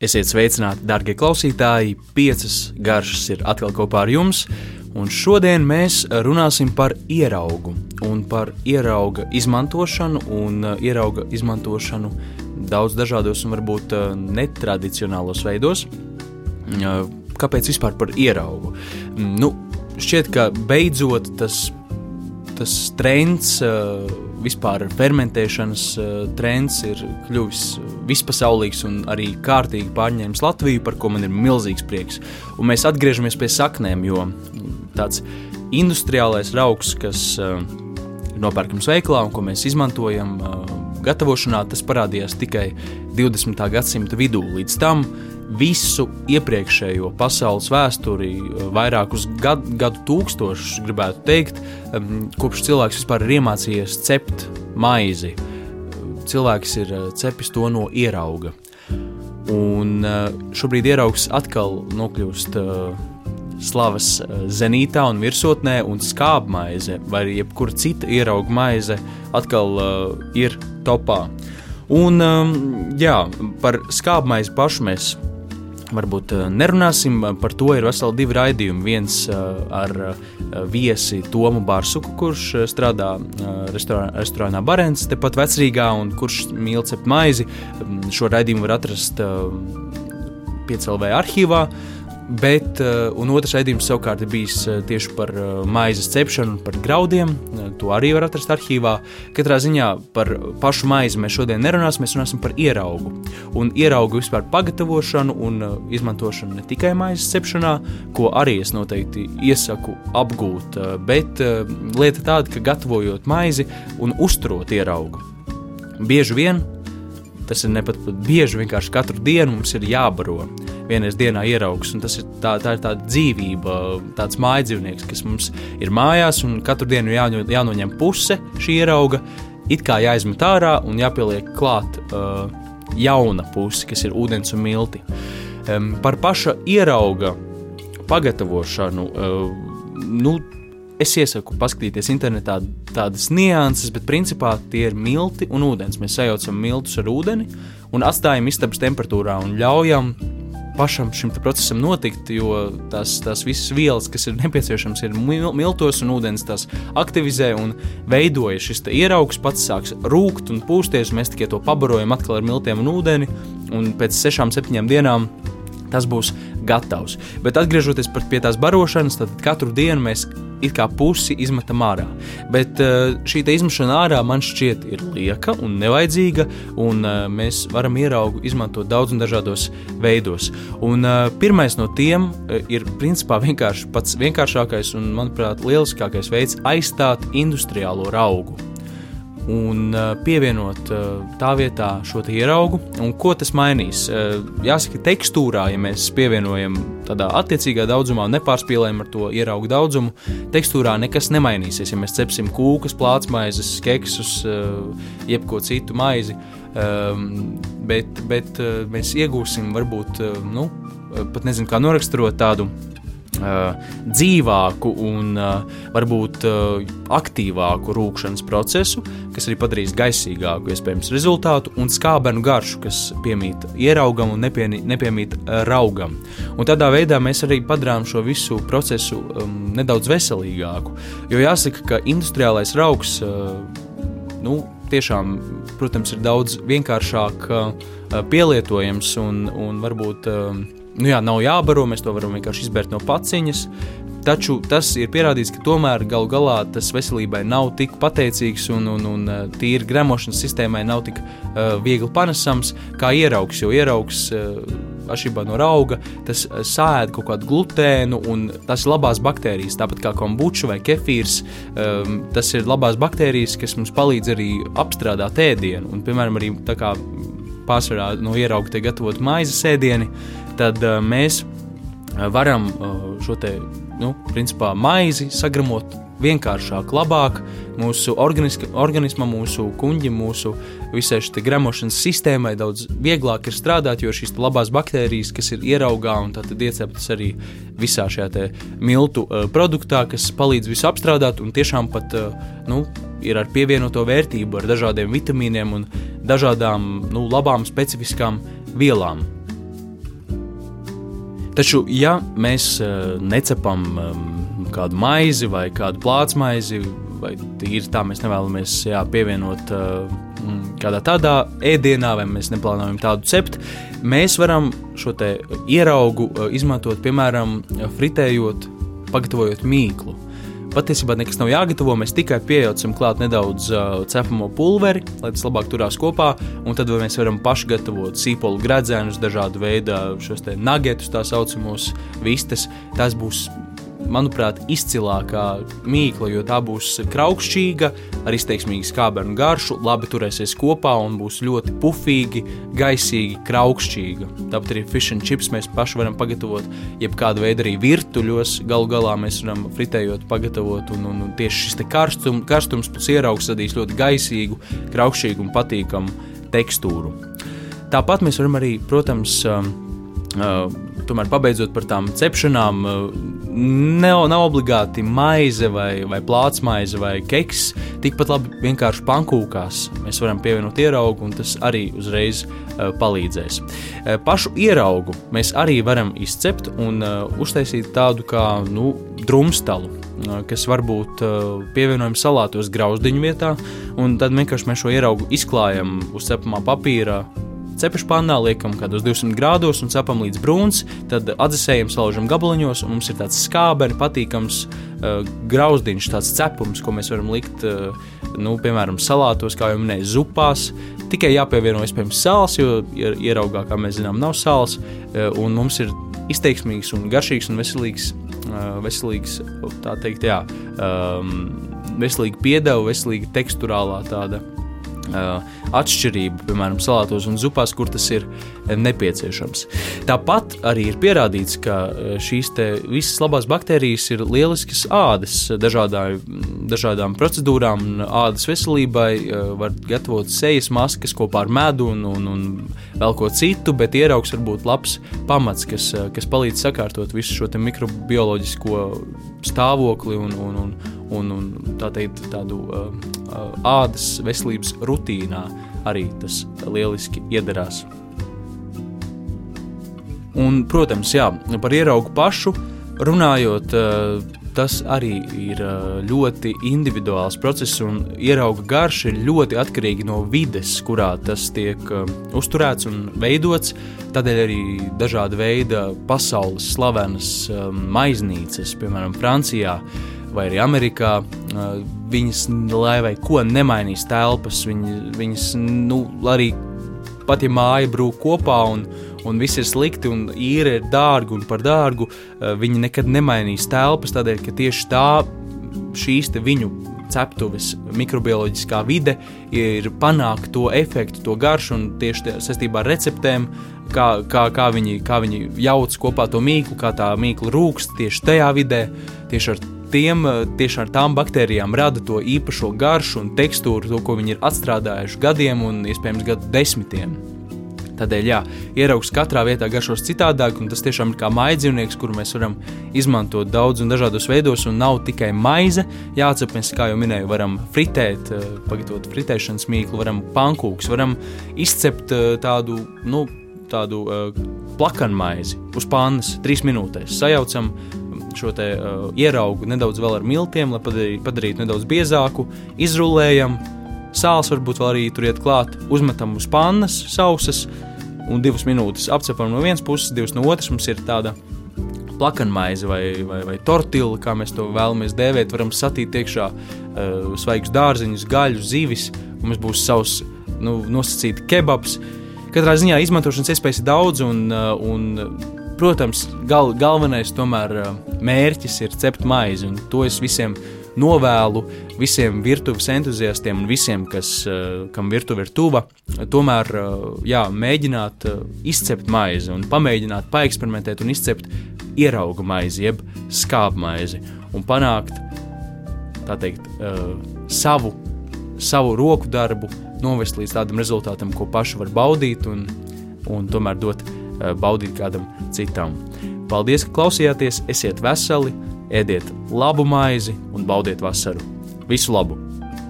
Esiet sveicināti, darbie klausītāji! Piecas garšas ir atkal kopā ar jums, un šodien mēs runāsim par ieraugu un par ierauga izmantošanu un uh, ierauga izmantošanu daudz dažādos un varbūt uh, netradicionālos veidos. Uh, kāpēc vispār par ieraugu? Mm, nu, šķiet, ka beidzot tas, tas trends vispār fermentēšanas trends ir kļuvis vispasaulīgs un arī kārtīgi pārņēmis Latviju, par ko man ir milzīgs prieks. Un mēs atgriežamies pie saknēm, jo tāds industriālais rauks, kas ir nopērkams veiklā un ko mēs izmantojam uh, gatavošanā, tas parādījās tikai 20. gadsimta vidū. Līdz tam visu iepriekšējo pasaules vēsturi, vairākus gad, gadu tūkstošus, gribētu teikt, um, kopš cilvēks vispār ir iemācījies cept maizi cilvēks ir eh, cepis to no ierauga. Un eh, šobrīd ieraugs atkal nokļūst eh, slavas zenītā un virsotnē, un skābmaize vai jebkura cita ierauga maize atkal ir topā. Un jā, par skābmaizi pašu mēs varbūt eh, nerunāsim par to. Ir veseli divi raidījumi. Viens eh, ar eh, viesi Tomu Bārsuku, kurš strādā restorānā, Barents, tepat vecrīgā, un kurš mīl cept maizi. Mm, šo raidījumu var atrast Piecēlvē arhīvā. Bet, un otrs raidījums savukārt ir bijis uh, tieši par uh, maizes cepšanu, par graudiem. To arī var atrast arhīvā. Katrā ziņā par pašu maizi mēs šodien nerunāsim, mēs runāsim par ieraugu. Un ieraugu vispār pagatavošanu un izmantošanu ne tikai maizes cepšanā, ko arī es noteikti iesaku apgūt, bet lieta tāda, ka gatavojot maizi un uzturot ieraugu. Bieži vien tas ir ne pat bieži, vienkārši katru dienu mums ir jābaro vienreiz dienā ieraugs. Tas ir tā, tā ir tāda dzīvība, tāds mājdzīvnieks, kas mums ir mājās, un katru dienu jāņo, jānoņem puse šī ierauga, it kā jāizmet ārā un jāpieliek klāt uh, jauna puse, kas ir ūdens un milti. Um, par paša ierauga pagatavošanu. Uh, nu, Es iesaku paskatīties internetā tādas nianses, bet principā tie ir milti un ūdens. Mēs sajaucam miltus ar ūdeni un atstājam istabas temperatūrā un ļaujam pašam šim procesam notikt, jo tās, tās visas vielas, kas ir nepieciešamas, ir mil, miltos un ūdens, tās aktivizē un veidoja šis ieraugs, pats sāks rūkt un pūsties. Mēs tikai to pabarojam atkal ar miltiem un ūdeni, un pēc sešām, septiņām dienām tas būs gatavs. Bet atgriežoties pie tās barošanas, tad katru dienu mēs it kā pusi izmetam ārā. Bet eh, šī izmešana ārā man šķiet ir lieka un nevajadzīga, un eh, mēs varam ieraugu izmantot daudz un dažādos veidos. Un eh, pirmais no tiem ir principā vienkārši pats vienkāršākais un, manuprāt, lieliskākais veids aizstāt industriālo augu un uh, pievienot uh, tā vietā šo ieraugu. Un ko tas mainīs? Uh, jāsaka, tekstūrā, ja mēs pievienojam tādā attiecīgā daudzumā un nepārspīlējam ar to ieraugu daudzumu, tekstūrā nekas nemainīsies. Ja mēs cepsim kūkas, plātsmaizes, keksus, jebko citu maizi, um, bet, bet mēs iegūsim varbūt, nu, pat nezinu, kā noraksturot tādu dzīvāku un uh, varbūt uh, aktīvāku rūkšanas procesu, kas arī padarīs gaisīgāku iespējams rezultātu un skābenu garšu, kas piemīt ieraugam un nepiemīt, nepiemīt raugam. Un tādā veidā mēs arī padarām šo visu procesu um, nedaudz veselīgāku. Jo jāsaka, ka industriālais raugs uh, nu, tiešām, protams, ir daudz vienkāršāk uh, pielietojams un, un varbūt uh, nu jā, nav jābaro, mēs to varam vienkārši izbērt no paciņas. Taču tas ir pierādīts, ka tomēr galu galā tas veselībai nav tik pateicīgs un, un, un eh, tīri gremošanas sistēmai nav tik uh, viegli panesams kā ieraugs. Jo ieraugs, uh, atšķirībā no auga, tas sēž kaut kādu glutēnu, un tas ir labās baktērijas. Tāpat kā kombuča vai kefīrs, um, tas ir labās baktērijas, kas mums palīdz arī apstrādāt ēdienu. Un, piemēram, arī tā kā pārsvarā no ierauga tiek gatavot maizes ēdieni, tad uh, mēs uh, varam uh, šo te, nu, principā, maizi sagramot vienkāršāk, labāk mūsu organismam, mūsu kuģim, mūsu visai šai gremošanas sistēmai daudz vieglāk ir strādāt, jo šīs labās baktērijas, kas ir ieraugā un ieceptas arī visā šajā miltu produktā, kas palīdz visu apstrādāt un tiešām pat nu, ir ar pievienoto vērtību, ar dažādiem vitamīniem un dažādām nu, labām, specifiskām vielām. Taču, ja mēs necepam kādu maizi vai kādu plāts maizi, vai tīri tā mēs nevēlamies jā, pievienot kādā tādā ēdienā, vai mēs neplānojam tādu cept, mēs varam šo ieraugu izmantot, piemēram, fritējot, pagatavojot mīklu. Patiesībā nekas nav jāgatavo, mēs tikai pieejam klāt nedaudz uh, cepamo pulveri, lai tas labāk turās kopā, un tad mēs varam paši gatavot sīpolu gradzenus, dažādu veidu šos te nagetus, tā saucamos vistas. Tas būs manuprāt, izcilākā mīkla, jo tā būs kraukšķīga, ar izteiksmīgu skābenu garšu, labi turēsies kopā un būs ļoti pufīgi, gaisīgi, kraukšķīga. Tāpat arī fish and chips mēs paši varam pagatavot, jebkāda veida arī virtuļos. Galu galā mēs varam fritējot, pagatavot, un, un, un tieši šis karstum, karstums plus ieraugs radīs ļoti gaisīgu, kraukšķīgu un patīkamu tekstūru. Tāpat mēs varam arī, protams, um, uh, tomēr pabeidzot par tām cepšanām, nav, nav obligāti maize vai, vai plāts maize vai keks. Tikpat labi vienkārši pankūkās mēs varam pievienot ieraugu, un tas arī uzreiz uh, palīdzēs. Uh, pašu ieraugu mēs arī varam izcept un uh, uztaisīt tādu kā nu, drumstalu. Kas varbūt uh, pievienojam salātos grauzdiņu vietā, un tad vienkārši mēs šo ieraugu izklājam uz cepamā papīra, cepešu pannā, liekam kādos 200 grādos un cepam līdz brūns, tad atdzesējam, salaužam gabaliņos, un mums ir tāds skābeni, patīkams uh, grauzdiņš, tāds cepums, ko mēs varam likt, uh, nu, piemēram, salātos, kā jau minēju, zupās. Tikai jāpievieno iespējams sāls, jo ieraugā, kā mēs zinām, nav sāls, uh, un mums ir izteiksmīgs un garšīgs un veselīgs, uh, veselīgs tā teikt, jā, um, veselīga piedeva, veselīga teksturālā tāda atšķirība, piemēram, salātos un zupās, kur tas ir nepieciešams. Tāpat arī ir pierādīts, ka uh, šīs visas labās baktērijas ir lieliskas ādas dažādā, dažādām procedūrām, ādas veselībai uh, var gatavot sejas maskas kopā ar medu un, un, un vēl ko citu, bet ieraugs var būt labs pamats, kas, kas palīdz sakārtot visu šo mikrobioloģisko stāvokli un, un, un, un, un tā teikt, tādu uh, ādas veselības rutīnā arī tas lieliski iedarās. Un, protams, jā, par ieraugu pašu runājot, tas arī ir ļoti individuāls process, un ierauga garša ir ļoti atkarīga no vides, kurā tas tiek uzturēts un veidots. Tādēļ arī dažāda veida pasaules slavenas maiznīcas, piemēram, Francijā vai arī Amerikā, viņas, lai vai ko nemainīs telpas, viņi, viņas, nu, arī pat ja māja brūk kopā un, un viss ir slikti un īra ir dārga un par dārgu, viņi nekad nemainīs telpas, tādēļ, ka tieši tā šīs viņu ceptuves mikrobioloģiskā vide ir panākt to efektu, to garšu un tieši saistībā ar receptēm, kā, kā, kā, viņi, kā viņi jauc kopā to mīklu, kā tā mīkla rūkst tieši tajā vidē, tieši ar tiem, eh, tieši ar tām baktērijām rada to īpašo garšu un tekstūru, to, ko viņi ir atstrādājuši gadiem un iespējams gadu desmitiem. Tādēļ, jā, ieraugs katrā vietā garšos citādāk, un tas tiešām ir kā maidzīvnieks, kuru mēs varam izmantot daudz un dažādos veidos, un nav tikai maize. Jāatcerās, mēs, kā jau minēju, varam fritēt, eh, pagatavot fritēšanas mīklu, varam pankūks, varam izcept eh, tādu, nu, tādu uh, plakanu maizi uz pannas, trīs minūtēs. Sajaucam, šo te, uh, ieraugu nedaudz vēl ar miltiem, lai padarītu, padarītu nedaudz biezāku, izrullējam. Sāls varbūt vēl arī tur iet klāt, uzmetam uz pannas sausas un divas minūtes apcepam no vienas puses, divas no otras. Mums ir tāda plakanmaize vai, vai, vai tortilla, kā mēs to vēlamies dēvēt. Varam satīt iekšā uh, svaigus dārziņus, gaļus, zivis. Mums būs savs nu, nosacīts kebabs. Katrā ziņā izmantošanas iespējas ir daudz, un, uh, un protams, gal, galvenais tomēr mērķis ir cept maizi, to es visiem novēlu, visiem virtuves entuziastiem un visiem, kas, kam virtuve ir tuva, tomēr jā, mēģināt izcept maizi un pamēģināt paeksperimentēt un izcept ierauga maizi, jeb skābu maizi un panākt, teikt, savu, savu roku darbu, novest līdz tādam rezultātam, ko paši var baudīt un, un tomēr dot Eh, baudīt kādam citam. Paldies, ka klausījāties, esiet veseli, ēdiet labu maizi un baudiet vasaru. Visu labu!